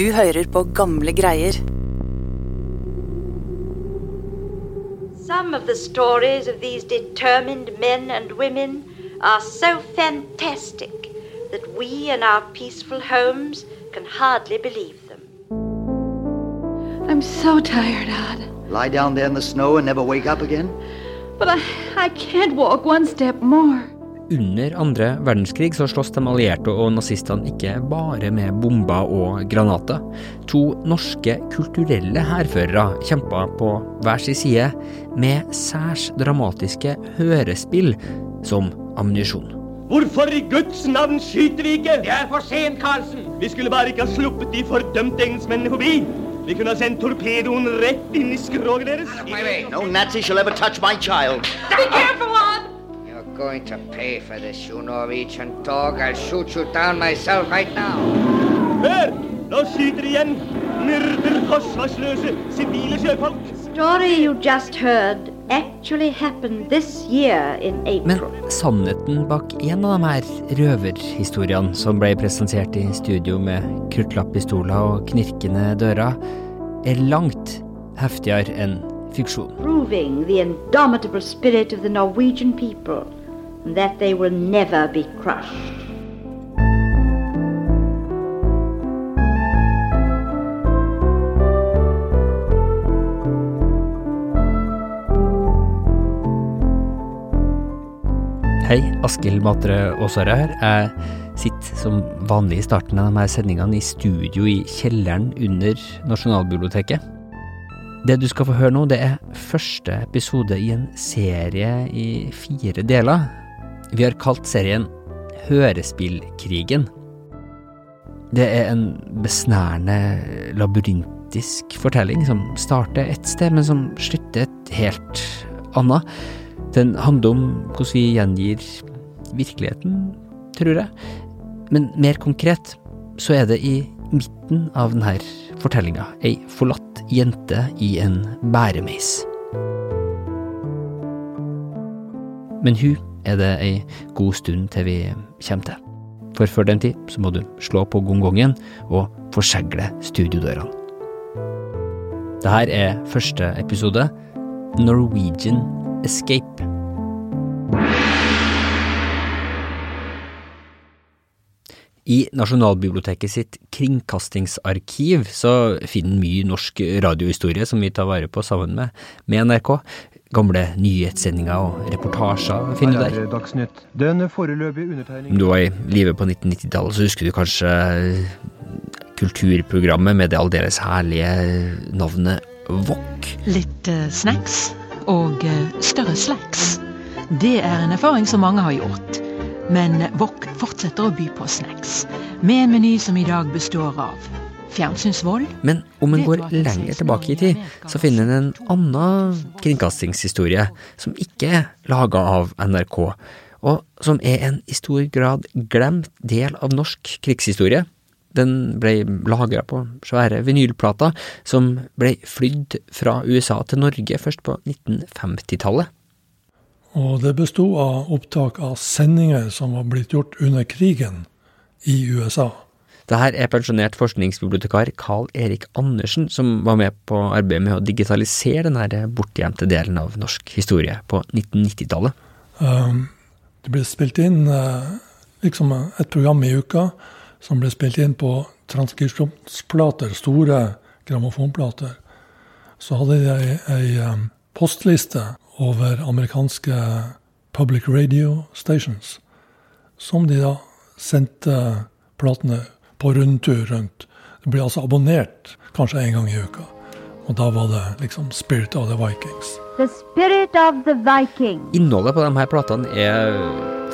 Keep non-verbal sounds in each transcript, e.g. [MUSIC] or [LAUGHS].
Du hører på gamle greier. Some of the stories of these determined men and women are so fantastic that we in our peaceful homes can hardly believe them. I'm so tired, Dad. Lie down there in the snow and never wake up again? But I, I can't walk one step more. Under andre verdenskrig så slåss de allierte og nazistene ikke bare med bomber og granater. To norske kulturelle hærførere kjempa på hver sin side med særs dramatiske hørespill som ammunisjon. Hvorfor i Guds navn skyter vi ikke? Det er for sent, Karlsen. Vi skulle bare ikke ha sluppet de fordømte engelskmennene forbi. Vi kunne ha sendt torpedoen rett inn i skroget deres. No Nazi shall ever touch my child. Be careful, going to pay for this, you Norwegian dog. I'll shoot you down myself right now. Hør! Nå skyter de igjen. Myrder forsvarsløse sivile sjøfolk. Story you just heard actually happened this year in Men April. sannheten bak en av de her røverhistoriene som ble presentert i studio med kruttlapppistoler og knirkende dører, er langt heftigere enn fiksjon. Proving the indomitable spirit of the Norwegian people that they will never be crushed. Hei, Askild Matre Aasare her. Jeg sitter som vanlig i starten av de her sendingene i studio i kjelleren under Nasjonalbiblioteket. Det du skal få høre nå, det er første episode i en serie i fire deler. Vi har kalt serien Hørespillkrigen. Det er en besnærende, labyrintisk fortelling som starter et sted, men som slutter et helt annet. Den handler om hvordan vi gjengir virkeligheten, tror jeg. Men mer konkret så er det i midten av denne fortellinga ei forlatt jente i en bæremeis. Men hun er det ei god stund til vi kommer til. For før den tid så må du slå på gongongen og forsegle studiodørene. Dette er første episode, Norwegian Escape. I Nasjonalbiblioteket sitt kringkastingsarkiv så finner en mye norsk radiohistorie som vi tar vare på sammen med, med NRK. Gamle nyhetssendinger og reportasjer finner du der. Om du var i live på 1990-tallet, så husker du kanskje kulturprogrammet med det aldeles herlige navnet Wok. Litt eh, snacks og eh, større slacks. Det er en erfaring som mange har gjort. Men Wok fortsetter å by på snacks, med en meny som i dag består av Men om en går lenger tilbake i tid, så finner en en annen kringkastingshistorie som ikke er laga av NRK, og som er en i stor grad glemt del av norsk krigshistorie. Den ble lagra på svære vinylplater som ble flydd fra USA til Norge først på 1950-tallet. Og det bestod av opptak av sendinger som var blitt gjort under krigen i USA. Det her er pensjonert forskningsbibliotekar Carl Erik Andersen som var med på arbeidet med å digitalisere denne bortgjemte delen av norsk historie på 1990-tallet. Um, Det ble spilt inn eh, liksom et program i uka som ble spilt inn på transkripsjonsplater, store grammofonplater. Så hadde de ei um, postliste over amerikanske public radio stations, som de da sendte platene på rundtur rundt. Det ble altså abonnert kanskje en gang i uka. Og da var det liksom Spirit of the Vikings. The spirit of the Viking. Innholdet på de her platene er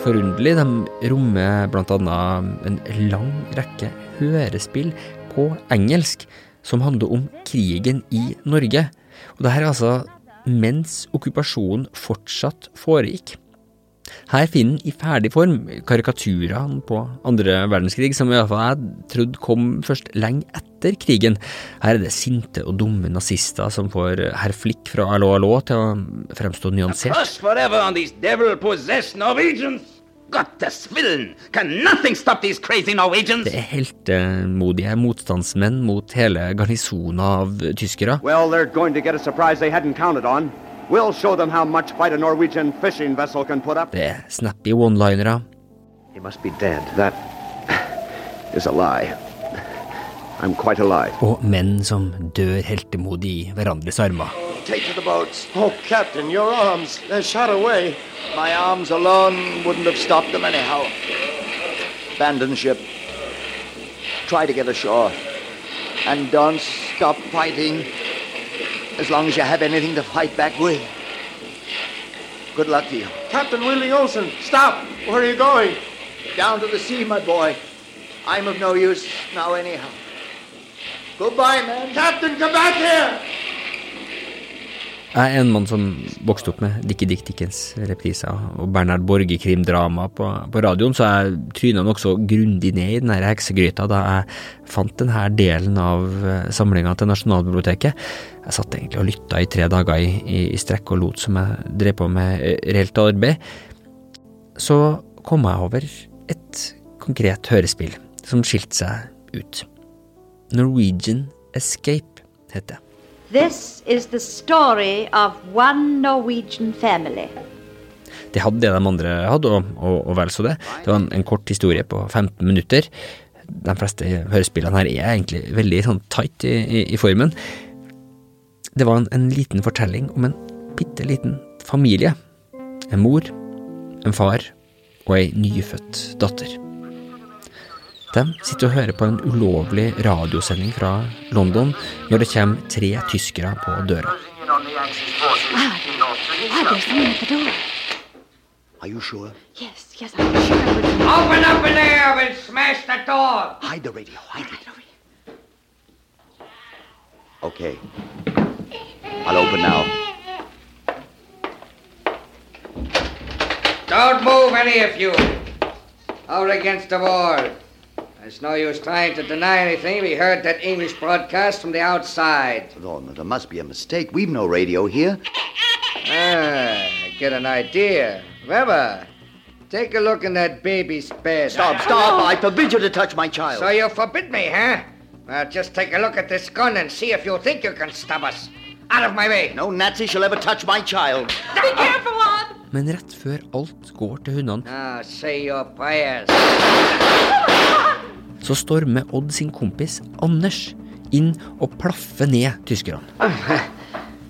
forunderlig. De rommer annet en lang rekke hørespill på engelsk som handler om krigen i Norge. Og det her er altså mens okkupasjonen fortsatt foregikk. Her finner han i ferdig form karikaturene på andre verdenskrig, som i hvert fall jeg trodde kom først lenge etter krigen. Her er det sinte og dumme nazister som får herr Flick fra Allo Allo til å fremstå nyansert. Trust forever on these devil-possessed Norwegians! Gottes Willen! Can nothing stop these crazy Norwegians? Det er heltemodige motstandsmenn mot hele garnisonen av tyskere. Well, they're going to get a surprise they hadn't counted on. We'll show them how much fight a Norwegian fishing vessel can put up. Det er snappy one-linere. He must be dead. That is a lie. I'm quite alive. Og menn som dør heltemodig i hverandres armer. Take to the boats. Oh, Captain, your arms. They're shot away. My arms alone wouldn't have stopped them anyhow. Abandon ship. Try to get ashore. And don't stop fighting as long as you have anything to fight back with. Good luck to you. Captain Willie Olsen, stop! Where are you going? Down to the sea, my boy. I'm of no use now anyhow. Goodbye, man. Captain, come back here! Jeg er en mann som vokste opp med Dickie Dick Dickens repriser og Bernhard Borge-krimdrama på, på, radioen, så jeg tryna nokså grundig ned i den heksegryta da jeg fant denne delen av eh, samlinga til Nasjonalbiblioteket. Jeg satt egentlig og lytta i tre dager i, i, i strekk og lot som jeg drev på med eh, reelt arbeid. Så kom jeg over et konkret hørespill som skilte seg ut. Norwegian Escape heter det. This is the story of one Norwegian family. De hadde det de andre hadde, og, og, og vel så det. Det var en, en, kort historie på 15 minutter. De fleste hørespillene her er egentlig veldig sånn tight i, i, i formen. Det var en, en, liten fortelling om en bitte liten familie. En mor, en far og ei nyfødt datter. De sitter og hører på en ulovlig radiosending fra London når det kommer tre tyskere på døra. Are you sure? Yes, yes, I'm sure. Open up in there, we'll smash the door. Hide the radio, hide it. Okay. I'll open now. Don't move, any of you. Out against the wall. There's no use trying to deny anything. We heard that English broadcast from the outside. Oh, no, there must be a mistake. We've no radio here. Ah, get an idea. Remember, take a look in that baby's bed. Stop, stop. I forbid you to touch my child. So you forbid me, huh? Well, just take a look at this gun and see if you think you can stop us. Out of my way. No Nazi shall ever touch my child. Be careful, Odd. Men rett før alt går til hundene Now, say your prayers. [LAUGHS] så stormer Odd sin kompis Anders inn og plaffer ned tyskerne. [LAUGHS]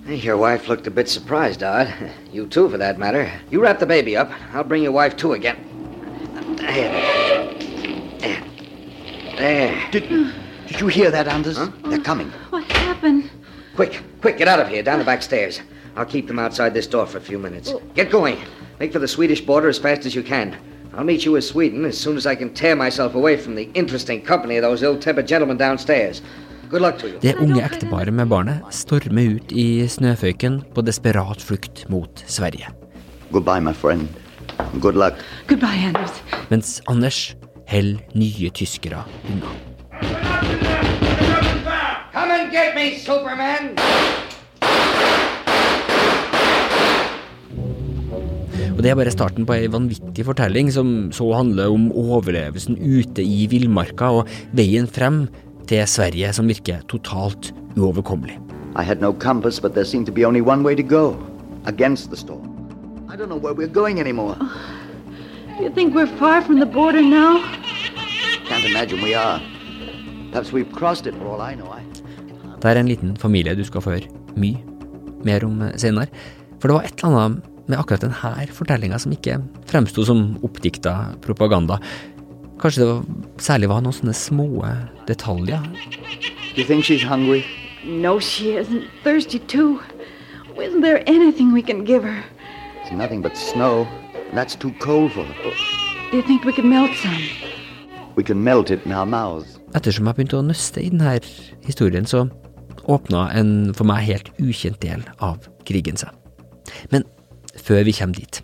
Your wife looked a bit surprised, Odd. You too, for that matter. You wrap the baby up. I'll bring your wife too again. There. There. There. Did, did you hear that, Anders? Huh? They're coming. What happened? Quick, quick, get out of here, down the back stairs. I'll keep them outside this door for a few minutes. Get going. Make for the Swedish border as fast as you can. I'll meet you in Sweden as soon as I can tear myself away from the interesting company of those ill-tempered gentlemen downstairs. Good luck to you. Det unge ekteparet med barnet stormer ut i snøføyken på desperat flukt mot Sverige. Goodbye, my friend. Good luck. Goodbye, Anders. Mens Anders holder nye tyskere unna. Come and get me, Superman! Og det er bare starten på ei vanvittig fortelling som så handler om overlevelsen ute i villmarka og veien frem til Sverige som virker totalt uoverkommelig. I had no compass, but there seemed to be only one way to go. Against the storm. I don't know where we're going anymore. You think we're far from the border now? Can't imagine we are. Perhaps we've crossed it for all I know. I... Det er en liten familie du skal få høre mye mer om senere. For det var et eller annet med akkurat denne fortellinga som ikke fremsto som oppdikta propaganda. Kanskje det var, særlig var noen sånne små detaljer. You think she's hungry? No, she isn't. Thirsty, too. Isn't there anything we can give her? It's nothing but snow. That's too cold for her. Do you think we could melt some? We can melt it in our mouths. Ettersom jeg begynte å nøste i denne historien, så åpna en for meg helt ukjent del av krigen seg. Men før vi kommer dit.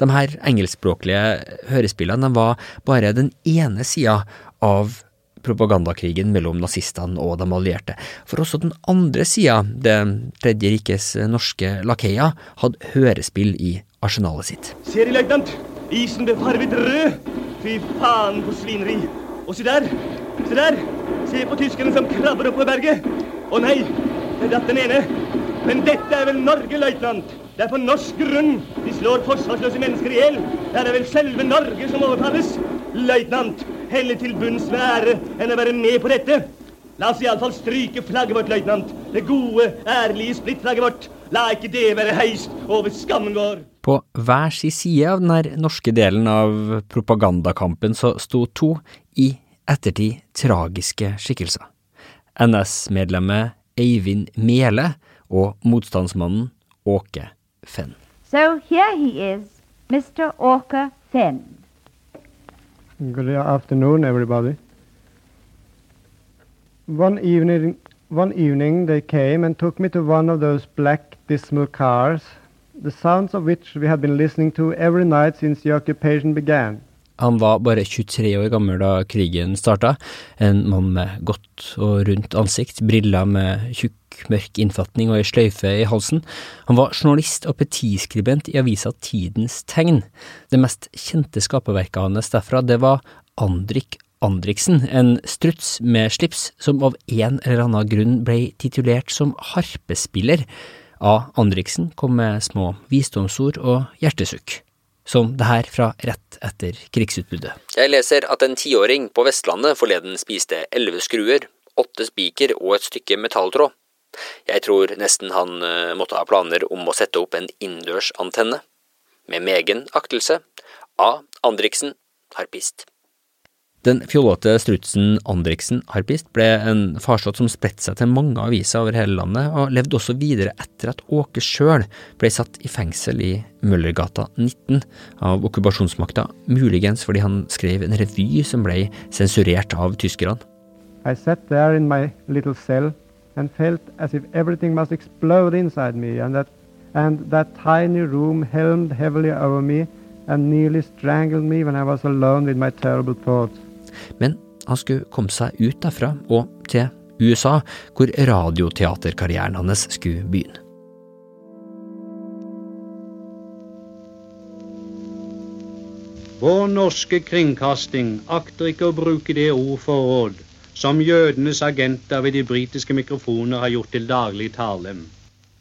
De her engelskspråklige hørespillene var bare den ene sida av propagandakrigen mellom nazistene og de allierte. For også den andre sida, Det tredje rikes norske lakeier, hadde hørespill i arsenalet sitt. Serieløytnant, Isen ble farvet rød. Fy faen for svineri. Og se der. Se der. Se på tyskerne som krabber opp på berget. Å nei, det datt den ene. Men dette er vel Norge, løytnant. Det er på norsk grunn de slår forsvarsløse mennesker i hjel. Det er vel selve Norge som overfalles. Løytnant, heller til bunns med ære enn å være med på dette. La oss iallfall stryke flagget vårt, løytnant. Det gode, ærlige splittflagget vårt. La ikke det være heist over skammen vår. På hver sin side av den norske delen av propagandakampen så sto to i ettertid tragiske skikkelser. NS-medlemmet Eivind Mele og motstandsmannen Åke Fenn. So here he is, Mr. Åke Fenn. Good afternoon, everybody. One evening, one evening they came and took me to one of those black, dismal cars, the sounds of which we had been listening to every night since the occupation began. Han var bare 23 år gammel da krigen starta, en mann med godt og rundt ansikt, briller med tjukk, mørk innfatning og ei sløyfe i halsen. Han var journalist og petiskribent i avisa Tidens Tegn. Det mest kjente skaperverket hans derfra, det var Andrik Andriksen, en struts med slips som av en eller annen grunn ble titulert som harpespiller. A. Andriksen kom med små visdomsord og hjertesukk som det her fra rett etter krigsutbruddet. Jeg leser at en tiåring på Vestlandet forleden spiste elleve skruer, åtte spiker og et stykke metalltråd. Jeg tror nesten han måtte ha planer om å sette opp en innendørs antenne. Med megen aktelse. A. Andriksen, harpist. Den fjollete strutsen Andriksen, harpist, ble en farsott som spredte seg til mange aviser over hele landet, og levde også videre etter at Åke sjøl ble satt i fengsel i Møllergata 19 av okkupasjonsmakta, muligens fordi han skrev en revy som ble sensurert av tyskerne. I sat there in my little cell and felt as if everything must explode inside me, and that, and that tiny room helmed heavily over me and nearly strangled me when I was alone with my terrible thoughts. Men han skulle komme seg ut derfra og til USA, hvor radioteaterkarrieren hans skulle begynne. Vår norske kringkasting akter ikke å bruke det ord for råd som jødenes agenter ved de britiske mikrofoner har gjort til daglig tale.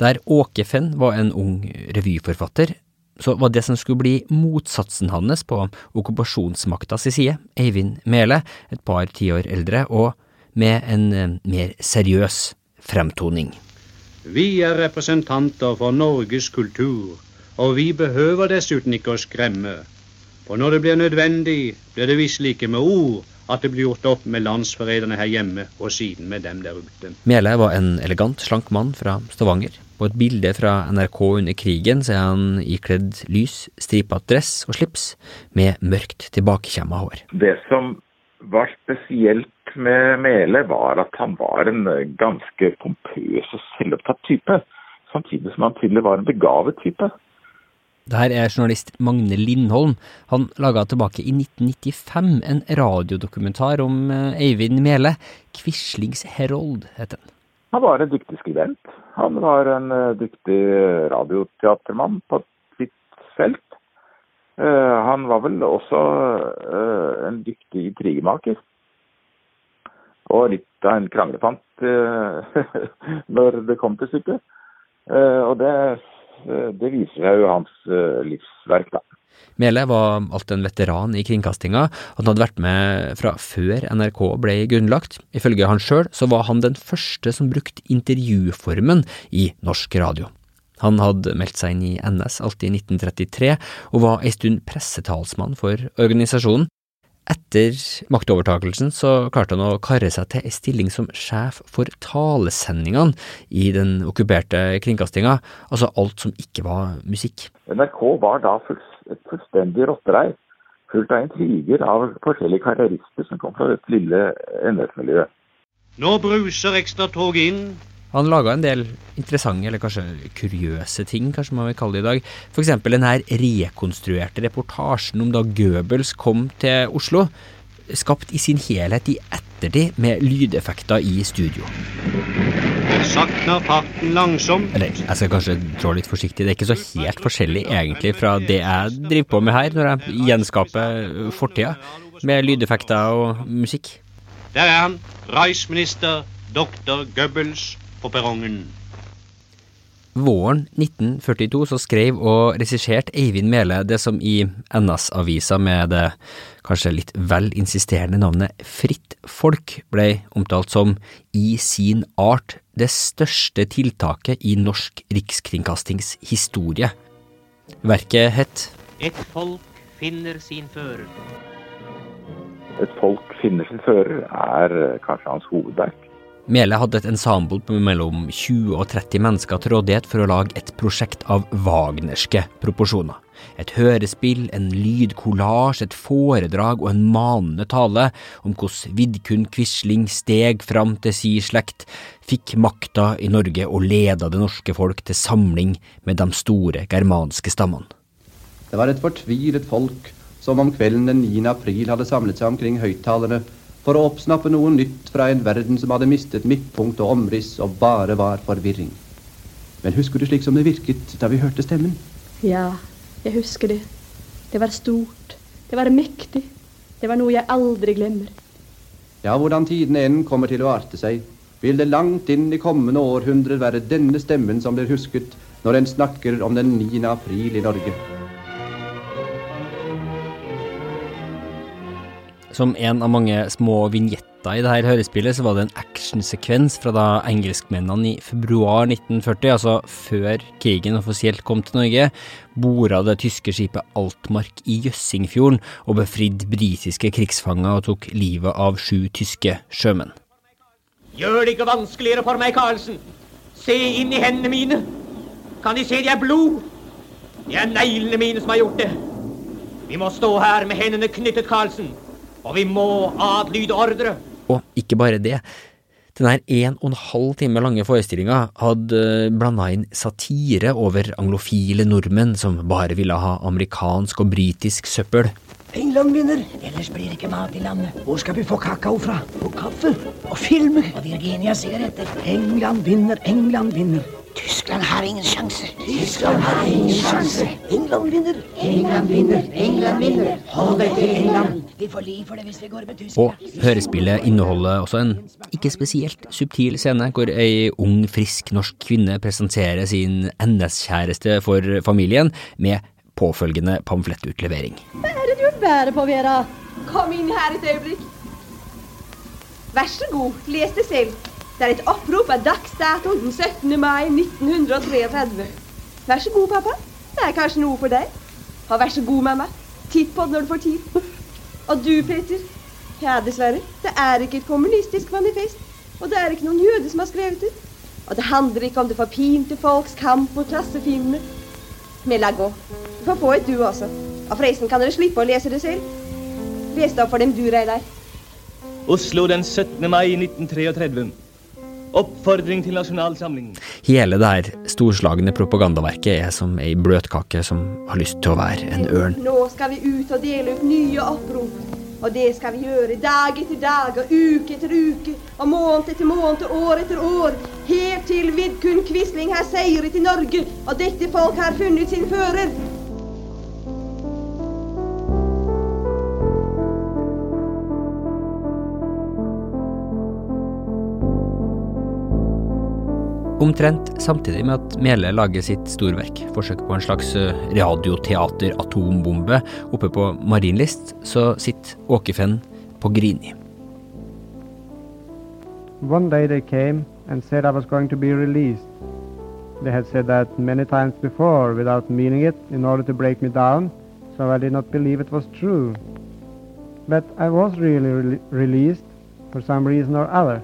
Der Åke Fenn var en ung revyforfatter, så var det som skulle bli motsatsen hans på okkupasjonsmaktas si side, Eivind Mele, et par tiår eldre, og med en mer seriøs fremtoning. Vi er representanter for Norges kultur, og vi behøver dessuten ikke å skremme. For når det blir nødvendig, blir det visselig ikke med ord at det blir gjort opp med landsforræderne her hjemme, og siden med dem der ute. Mele var en elegant, slank mann fra Stavanger. På et bilde fra NRK under krigen ser er han ikledd lys, stripet dress og slips med mørkt tilbakekjemma hår. Det som var spesielt med Mele, var at han var en ganske pompøs og selvopptatt type. Samtidig som han tydelig var en begavet type. Det her er journalist Magne Lindholm. Han laga tilbake i 1995 en radiodokumentar om Eivind Mele. 'Quislings Herold' het den. Han var en dyktig skribent. Han var en uh, dyktig radioteatermann på sitt felt. Han var vel også en dyktig intrigemaker. Og litt av en kranglefant [LAUGHS] når det kom til stykket. og det, det viser seg jo hans livsverk, da. Mele var alt en veteran i kringkastinga, han hadde vært med fra før NRK ble grunnlagt. Ifølge han sjøl så var han den første som brukte intervjuformen i norsk radio. Han hadde meldt seg inn i NS alt i 1933, og var ei stund pressetalsmann for organisasjonen. Etter maktovertakelsen så klarte han å karre seg til ei stilling som sjef for talesendingene i den okkuperte kringkastinga, altså alt som ikke var musikk. NRK var da et fullstendig rotterei, fullt av intriger av forskjellige karrierister som kom fra dette lille NS-miljøet. Nå bruser ekstratoget inn. Han laga en del interessante, eller kanskje kuriøse ting, kanskje man vil kalle det i dag. For eksempel den her rekonstruerte reportasjen om da Goebbels kom til Oslo, skapt i sin helhet i ettertid med lydeffekter i studio. Sakna farten langsomt. Eller, jeg skal kanskje trå litt forsiktig. Det er ikke så helt forskjellig egentlig fra det jeg driver på med her, når jeg gjenskaper fortida med lydeffekter og musikk. Der er han, Reisminister dr. Goebbels på perrongen. Våren 1942 så skrev og regisserte Eivind Mele det som i NS-avisa med det kanskje litt vel insisterende navnet Fritt Folk ble omtalt som i sin art det største tiltaket i norsk rikskringkastings historie. Verket het Et folk finner sin fører. Et folk finner sin fører er kanskje hans hovedverk. Mele hadde et ensemble på mellom 20 og 30 mennesker til rådighet for å lage et prosjekt av wagnerske proporsjoner. Et hørespill, en lydkollasj, et foredrag og en manende tale om hvordan Vidkun Quisling steg fram til si slekt, fikk makta i Norge og leda det norske folk til samling med de store germanske stammene. Det var et fortvilet folk som om kvelden den 9. april hadde samlet seg omkring høyttalerne for å oppsnappe noe nytt fra en verden som hadde mistet midtpunkt og omriss og bare var forvirring. Men husker du slik som det virket da vi hørte stemmen? Ja, jeg husker det. Det var stort. Det var mektig. Det var noe jeg aldri glemmer. Ja, hvordan tidene enn kommer til å arte seg, vil det langt inn i kommende århundrer være denne stemmen som blir husket når en snakker om den 9. april i Norge. Som en av mange små vignetter i dette hørespillet, så var det en actionsekvens fra da engelskmennene i februar 1940, altså før krigen offisielt kom til Norge, bora det tyske skipet Altmark i Jøssingfjorden og befridde britiske krigsfanger og tok livet av sju tyske sjømenn. Gjør det ikke vanskeligere for meg, Karlsen. Se inn i hendene mine. Kan De se det er blod? Det er neglene mine som har gjort det. Vi må stå her med hendene knyttet, Karlsen. Og vi må adlyde ordre. Og ikke bare det. Denne en og en halv time lange forestillinga hadde blanda inn satire over anglofile nordmenn som bare ville ha amerikansk og britisk søppel. England vinner, ellers blir det ikke mat i landet. Hvor skal vi få kakao fra? Og kaffe? Og filmer? Og Virginia-sigaretter? England vinner, England vinner. Tyskland har ingen sjanse. Tyskland har ingen sjanse. England vinner. England vinner. England vinner. Hold deg til England. Vi får liv for det hvis vi går med tusen Og hørespillet inneholder også en ikke spesielt subtil scene hvor ei ung, frisk norsk kvinne presenterer sin NS-kjæreste for familien med påfølgende pamflettutlevering. Hva er det du bærer på, Vera? Kom inn her et øyeblikk. Vær så god, les det selv. Det er et opprop av dagsdato den 17. mai 1933. Vær så god, pappa. Det er kanskje noe for deg. Og vær så god, mamma. Titt på det når du får tid. Og du, Peter, Ja, dessverre. Det er ikke et kommunistisk manifest. Og det er ikke noen jøde som har skrevet det. Og det handler ikke om det forpinte folks kamp mot klassefiendene. Men la gå. Du får få et, du også. Og forresten kan dere slippe å lese det selv. Les det opp for dem du, Reidar. Oslo den 17. mai 1933. Oppfordring til nasjonalsamlingen. Hele det her storslagne propagandaverket er som ei bløtkake som har lyst til å være en ørn. Nå skal vi ut og dele ut nye opprop. Og det skal vi gjøre dag etter dag og uke etter uke og måned etter måned og år etter år. Helt til Vidkun Quisling har seiret i Norge og dette folk har funnet sin fører. Omtrent samtidig med at Mele lager sitt storverk, forsøk på en slags radioteater-atombombe oppe på Marienlyst, så sitter Åke-Fenn på Grini. One day they came and said I was going to be released. They had said that many times before without meaning it in order to break me down, so I did not believe it was true. But I was really re released for some reason or other.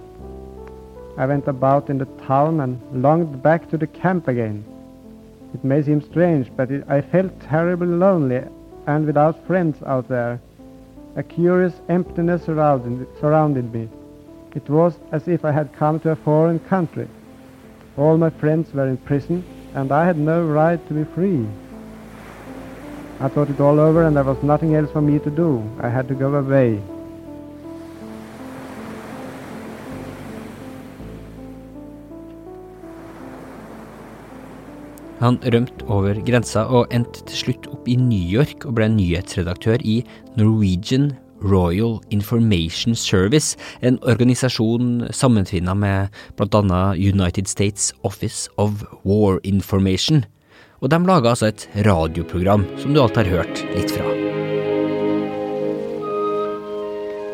I went about in the town and longed back to the camp again. It may seem strange, but it, I felt terribly lonely and without friends out there. A curious emptiness surrounded, surrounded me. It was as if I had come to a foreign country. All my friends were in prison, and I had no right to be free. I thought it all over, and there was nothing else for me to do. I had to go away. Han rømte over grensa og endte til slutt opp i New York og ble nyhetsredaktør i Norwegian Royal Information Service, en organisasjon sammenfinna med bl.a. United States Office of War Information. Og de laga altså et radioprogram som du alt har hørt litt fra.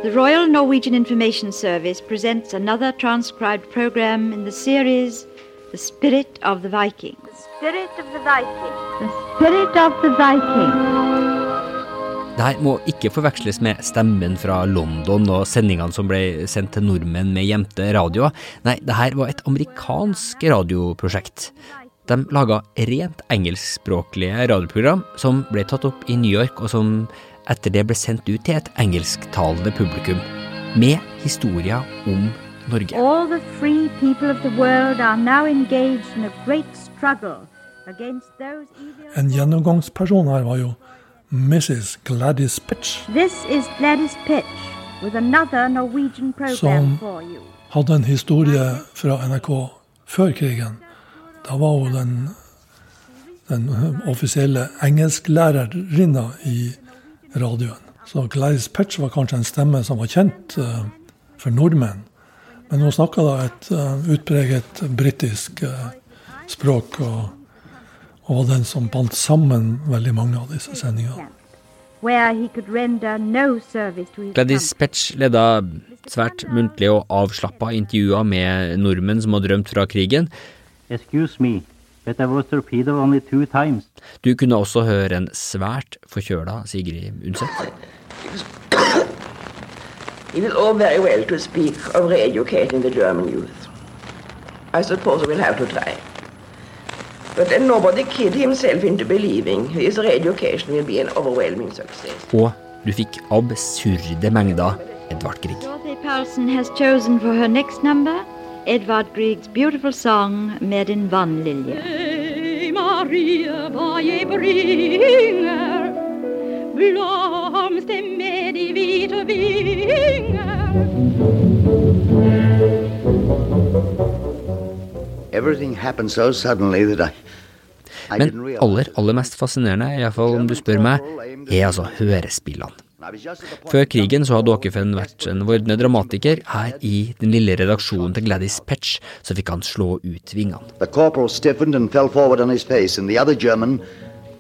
The Royal Norwegian Information Service presents another transcribed program in the series The Spirit of the Viking. The Spirit of the Viking. The Spirit of the Viking. Dette må ikke forveksles med stemmen fra London og sendingene som ble sendt til nordmenn med gjemte radioer. Nei, dette var et amerikansk radioprosjekt. De laga rent engelskspråklige radioprogram som ble tatt opp i New York, og som etter det ble sendt ut til et engelsktalende publikum, med historier om Norge. All the free people of the world are now engaged in a great struggle against those evil... En gjennomgangsperson her var jo Mrs. Gladys Pitch, Gladys Pitch with another Norwegian program som hadde en historie fra NRK før krigen. Da var hun den, den offisielle engelsklærerinna i radioen. Så Gladys Pitch var kanskje en stemme som var kjent eh, for nordmenn. Men hun snakka da et eh, utpreget britisk eh, språk, og, og var den som bandt sammen veldig mange av disse sendingene. Where he could render no service to his Gladys Petch leda svært muntlige og avslappa intervjuer med nordmenn som hadde rømt fra krigen. Excuse me, but I was torpedoed only two times. Du kunne også høre en svært forkjøla Sigrid Undset. It is all very well to speak of re-educating the German youth. I suppose we'll have to try. But then nobody kid himself into believing his re-education will be an overwhelming success. Og du fikk absurde mengder Edvard Grieg. Dorothy Paulson has chosen for her next number Edvard Grieg's beautiful song Med en vannlilje. Maria, hva jeg bringer, blomster med de hvite vinger. So suddenly that I, I Men aller, aller mest fascinerende, iallfall om du spør meg, er altså hørespillene. Før krigen så hadde Åkefen vært en vordende dramatiker. Her i den lille redaksjonen til Gladys Petch så fikk han slå ut vingene.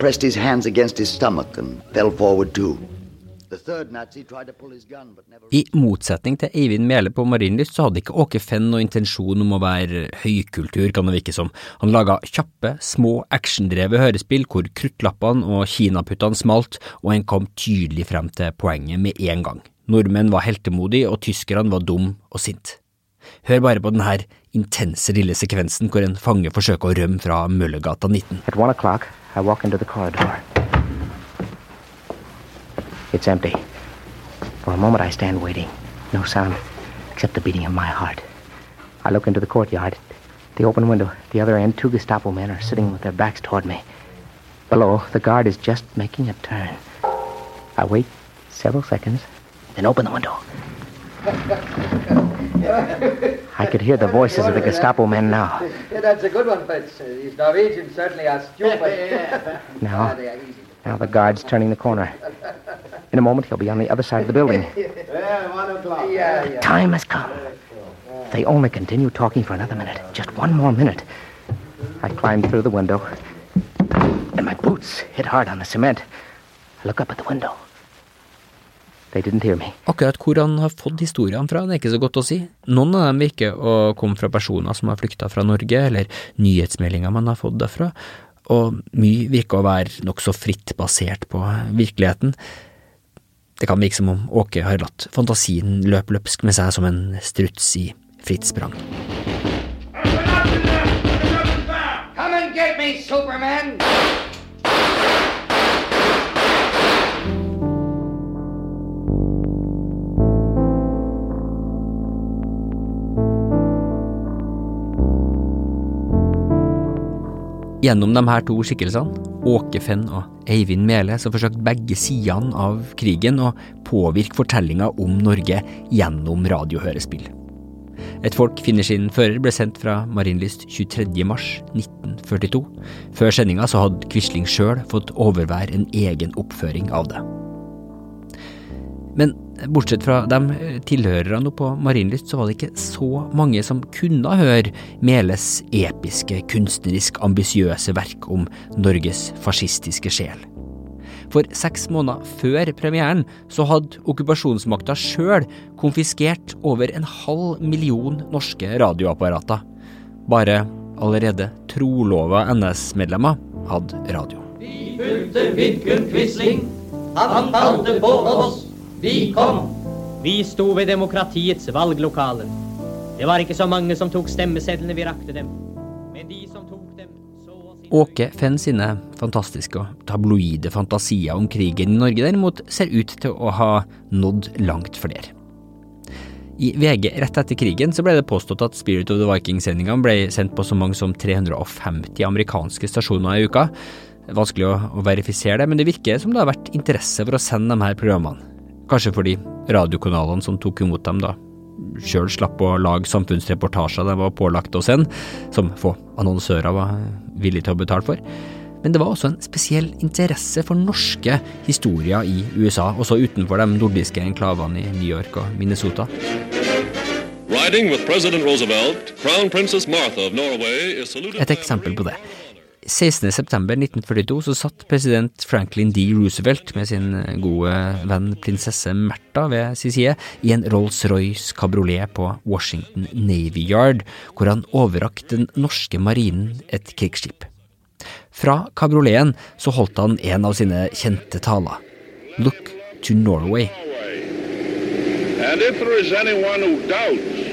Pressed his hands against his stomach and fell forward too. The third Nazi tried to pull his gun, but never. I motsetning til Eivind Mele på Marienlyst, så hadde ikke Åke Fenn noen intensjon om å være høykultur, kan det virke som. Han laga kjappe, små, actiondrevet hørespill hvor kruttlappene og kinaputtene smalt, og en kom tydelig frem til poenget med en gang. Nordmenn var heltemodige, og tyskerne var dum og sint. Hør bare på denne intense lille sekvensen hvor en fange forsøker å rømme fra Møllergata 19. At one I walk into the corridor. It's empty. For a moment, I stand waiting. No sound except the beating of my heart. I look into the courtyard. The open window, the other end, two Gestapo men are sitting with their backs toward me. Below, the guard is just making a turn. I wait several seconds, then open the window. I could hear the voices of the Gestapo men now. Yeah, that's a good one, Fitz. Uh, These Norwegians certainly are stupid. [LAUGHS] [LAUGHS] Now, now the guard's turning the corner. In a moment, he'll be on the other side of the building. [LAUGHS] yeah, one o'clock. Yeah, yeah. Time has come. They only continue talking for another minute. Just one more minute. I climb through the window, and my boots hit hard on the cement. I look up at the window. They didn't hear me. Akkurat hvor han har fått historiene fra, det er ikke så godt å si. Noen av dem virker å komme fra personer som har flykta fra Norge, eller nyhetsmeldinger man har fått derfra, og mye virker å være nokså fritt basert på virkeligheten. Det kan virke som om Åke har latt fantasien løpe løpsk med seg som en struts i fritt sprang. Come and get me, Superman! Gjennom de her to skikkelsene, Åke Fenn og Eivind Mele, så forsøkte begge sidene av krigen å påvirke fortellinga om Norge gjennom radiohørespill. Et folk finner sin fører ble sendt fra Marienlyst 23.3.1942. Før sendinga så hadde Quisling sjøl fått overvære en egen oppføring av det. Men bortsett fra de tilhørerne på Marienlyst, så var det ikke så mange som kunne høre Meles episke, kunstnerisk ambisiøse verk om Norges fascistiske sjel. For seks måneder før premieren så hadde okkupasjonsmakta sjøl konfiskert over en halv million norske radioapparater. Bare allerede trolova NS-medlemmer hadde radio. Vi fulgte Vidkun Quisling. Han kalte på oss. Vi kom. Vi sto ved demokratiets valglokaler. Det var ikke så mange som tok stemmesedlene vi rakte dem. Men de som tok dem, så Åke Fenn sine fantastiske og tabloide fantasier om krigen i Norge derimot ser ut til å ha nådd langt flere. I VG rett etter krigen så ble det påstått at Spirit of the Viking-sendingene ble sendt på så mange som 350 amerikanske stasjoner i uka. Vanskelig å, å verifisere det, men det virker som det har vært interesse for å sende de her programmene. Kanskje fordi radiokanalene som tok imot dem da sjøl slapp å lage samfunnsreportasjer de var pålagt å sende, som få annonsører var villige til å betale for. Men det var også en spesiell interesse for norske historier i USA, også utenfor de nordiske enklavene i New York og Minnesota. Et eksempel på det. 16.9.1942 så satt president Franklin D. Roosevelt med sin gode venn prinsesse Märtha ved sin side i en Rolls-Royce kabriolet på Washington Navy Yard, hvor han overrakte den norske marinen et krigsskip. Fra kabrioleten så holdt han en av sine kjente taler. Look to Norway. And if there is anyone who doubts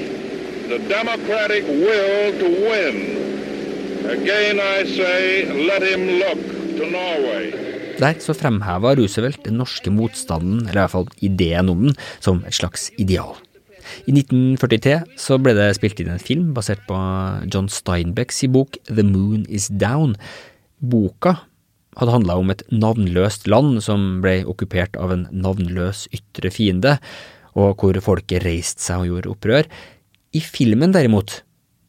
the democratic will to win, again I say, let him look to Norway. Der så fremheva Roosevelt den norske motstanden, eller i hvert fall ideen om den, som et slags ideal. I 1943 så ble det spilt inn en film basert på John Steinbecks bok The Moon Is Down. Boka hadde handla om et navnløst land som ble okkupert av en navnløs ytre fiende, og hvor folket reiste seg og gjorde opprør. I filmen derimot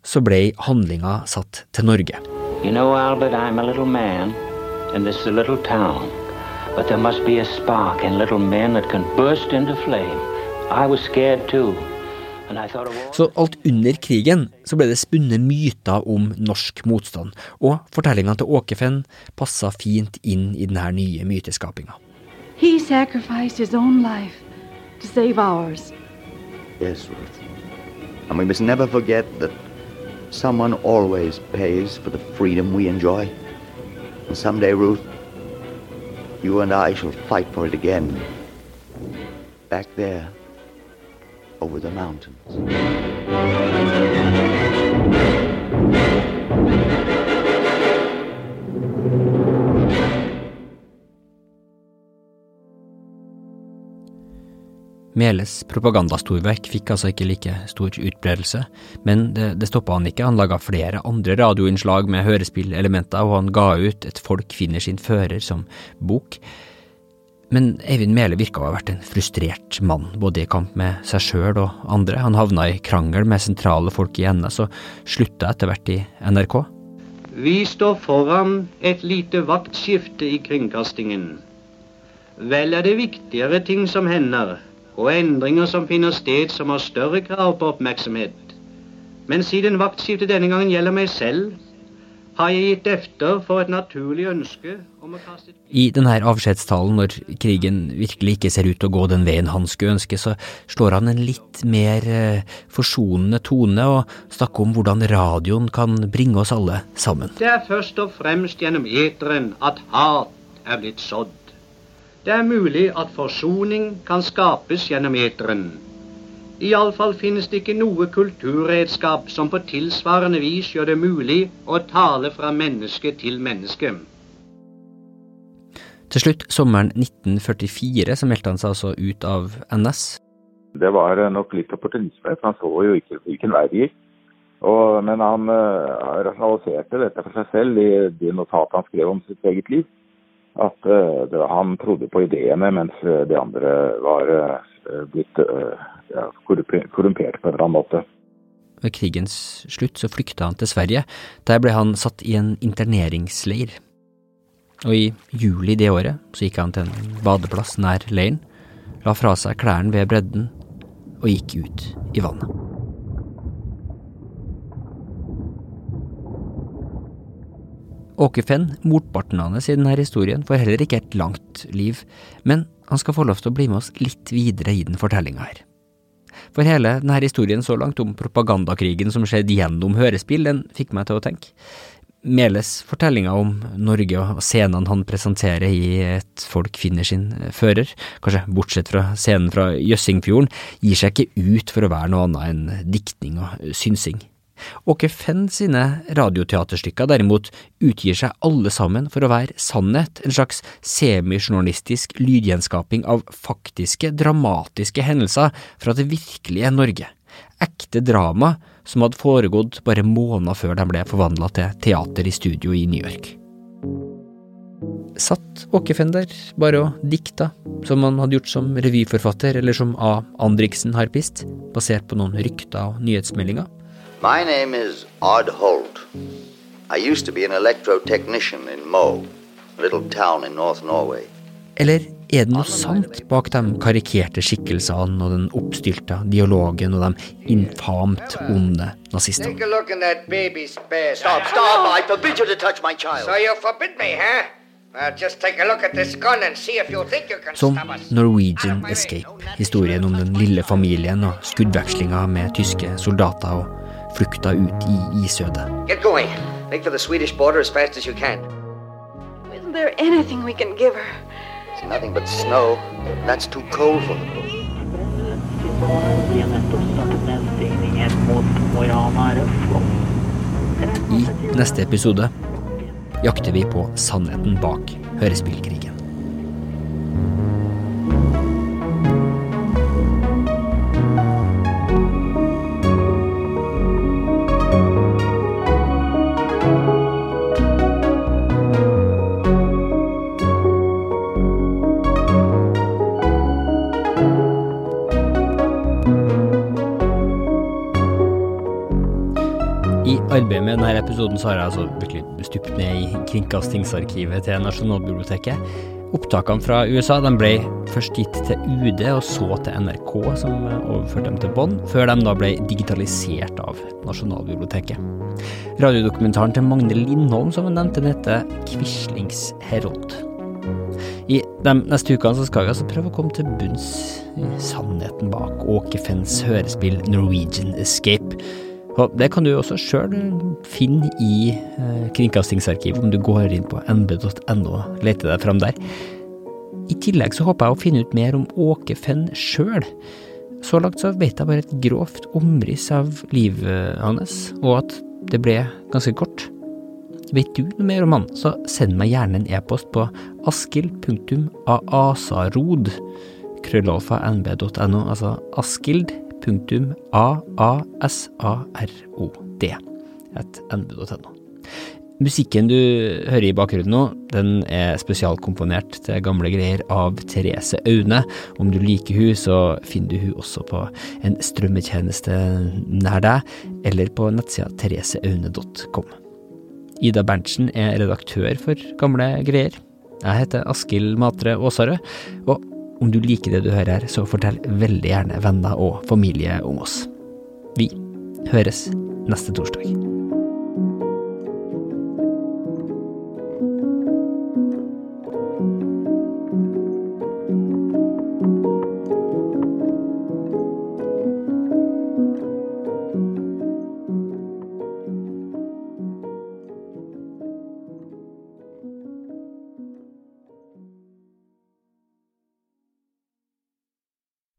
så ble handlinga satt til Norge. You know, Albert, I'm a little man, and this is a little town. But there must be a spark in little men that can burst into flame. I was scared too. Så alt under krigen så ble det spunnet myter om norsk motstand, og fortellinga til Åkefen passa fint inn i denne nye myteskapinga. He sacrificed his own life to save ours. Yes, Ruth. And we must never forget that someone always pays for the freedom we enjoy. And someday, Ruth, you and I shall fight for it again. Back there, over the mountains. Meles propagandastorverk fikk altså ikke like stor utbredelse, men det, det stoppa han ikke. Han laga flere andre radioinnslag med hørespillelementer, og han ga ut Et folk finner sin fører som bok. Men Eivind Mele virka å ha vært en frustrert mann, både i kamp med seg sjøl og andre. Han havna i krangel med sentrale folk i NS, og slutta etter hvert i NRK. Vi står foran et lite vaktskifte i kringkastingen. Vel er det viktigere ting som hender, og endringer som finner sted som har større krav på oppmerksomhet. Men siden vaktskiftet denne gangen gjelder meg selv, har jeg gitt efter for et naturlig ønske om å kaste I denne avskjedstalen, når krigen virkelig ikke ser ut til å gå den veien han skulle ønske, så slår han en litt mer eh, forsonende tone og snakker om hvordan radioen kan bringe oss alle sammen. Det er først og fremst gjennom eteren at hat er blitt sådd. Det er mulig at forsoning kan skapes gjennom eteren. Iallfall finnes det ikke noe kulturredskap som på tilsvarende vis gjør det mulig å tale fra menneske til menneske. Til slutt, sommeren 1944, så meldte han seg altså ut av NS. Det var eh, nok litt opportunisme, for han så jo ikke hvilken vei det gikk. Og, men han uh, rasjonaliserte dette for seg selv i de notatene han skrev om sitt eget liv. At uh, det, han trodde på ideene, mens de andre var blitt ja, korrumpert på en eller annen måte. Ved krigens slutt så flykta han til Sverige. Der ble han satt i en interneringsleir. Og i juli det året så gikk han til en badeplass nær leiren, la fra seg klærne ved bredden og gikk ut i vannet. Åke Fenn, motparten hans i denne historien, får heller ikke et langt liv, men han skal få lov til å bli med oss litt videre i den fortellinga her. For hele denne historien så langt om propagandakrigen som skjedde gjennom hørespill, den fikk meg til å tenke. Meles fortellinga om Norge og scenene han presenterer i Et folk finner sin fører, kanskje bortsett fra scenen fra Jøssingfjorden, gir seg ikke ut for å være noe annet enn diktning og synsing. Åke Fenn sine radioteaterstykker derimot utgir seg alle sammen for å være sannhet, en slags semijournalistisk lydgjenskaping av faktiske, dramatiske hendelser fra det virkelige Norge. Ekte drama som hadde foregått bare måneder før de ble forvandla til teater i studio i New York. Satt Åke Fenn der bare og dikta, som han hadde gjort som revyforfatter eller som A. Andriksen harpist, basert på noen rykter og nyhetsmeldinger? My name is Odd Holt. I used to be an electrotechnician in Mo, a little town in North Norway. Eller er det noe sant bak de karikerte skikkelsene og den oppstylta dialogen og de infamt onde nazistene? Take a look in that baby's bed. Stop, stop! I forbid you to touch my child. So you forbid me, huh? Well, just take a look at this gun and see if you think you can Som. Norwegian Escape, historien om den lille familien og skuddvekslinga med tyske soldater og flukta ut i isødet. Get going. Make for the Swedish border as fast as you can. Isn't there anything we can give her? It's nothing but snow. That's too cold for the boat. I neste episode jakter vi på sannheten bak hørespillkrigen. Denne episoden har jeg altså virkelig stupt ned i kringkastingsarkivet til Nasjonalbiblioteket. Opptakene fra USA de ble først gitt til UD og så til NRK, som overførte dem til bånd, før de da ble digitalisert av Nasjonalbiblioteket. Radiodokumentaren til Magne Lindholm som jeg nevnte, heter Quislings Herod. I de neste ukene så skal vi altså prøve å komme til bunns i sannheten bak Åke Fens hørespill Norwegian Escape. Og det kan du også sjøl finne i eh, Kringkastingsarkivet, om du går inn på nb.no og leter deg fram der. I tillegg så håper jeg å finne ut mer om Åke Fenn sjøl. Så langt så vet jeg bare et grovt omriss av livet hans, og at det ble ganske kort. Vet du noe mer om han, så send meg gjerne en e-post på askild.aasarod krøllalfa nb.no, altså askild punktum a-a-s-a-r-o-d at nb.no. Musikken du hører i bakgrunnen nå, den er spesialkomponert til gamle greier av Therese Aune. Om du liker hun, så finner du hun også på en strømmetjeneste nær deg, eller på nettsida thereseaune.com. Ida Berntsen er redaktør for Gamle greier. Jeg heter Askild Matre Aasarød, og om du liker det du hører her, så fortell veldig gjerne venner og familie om oss. Vi høres neste torsdag.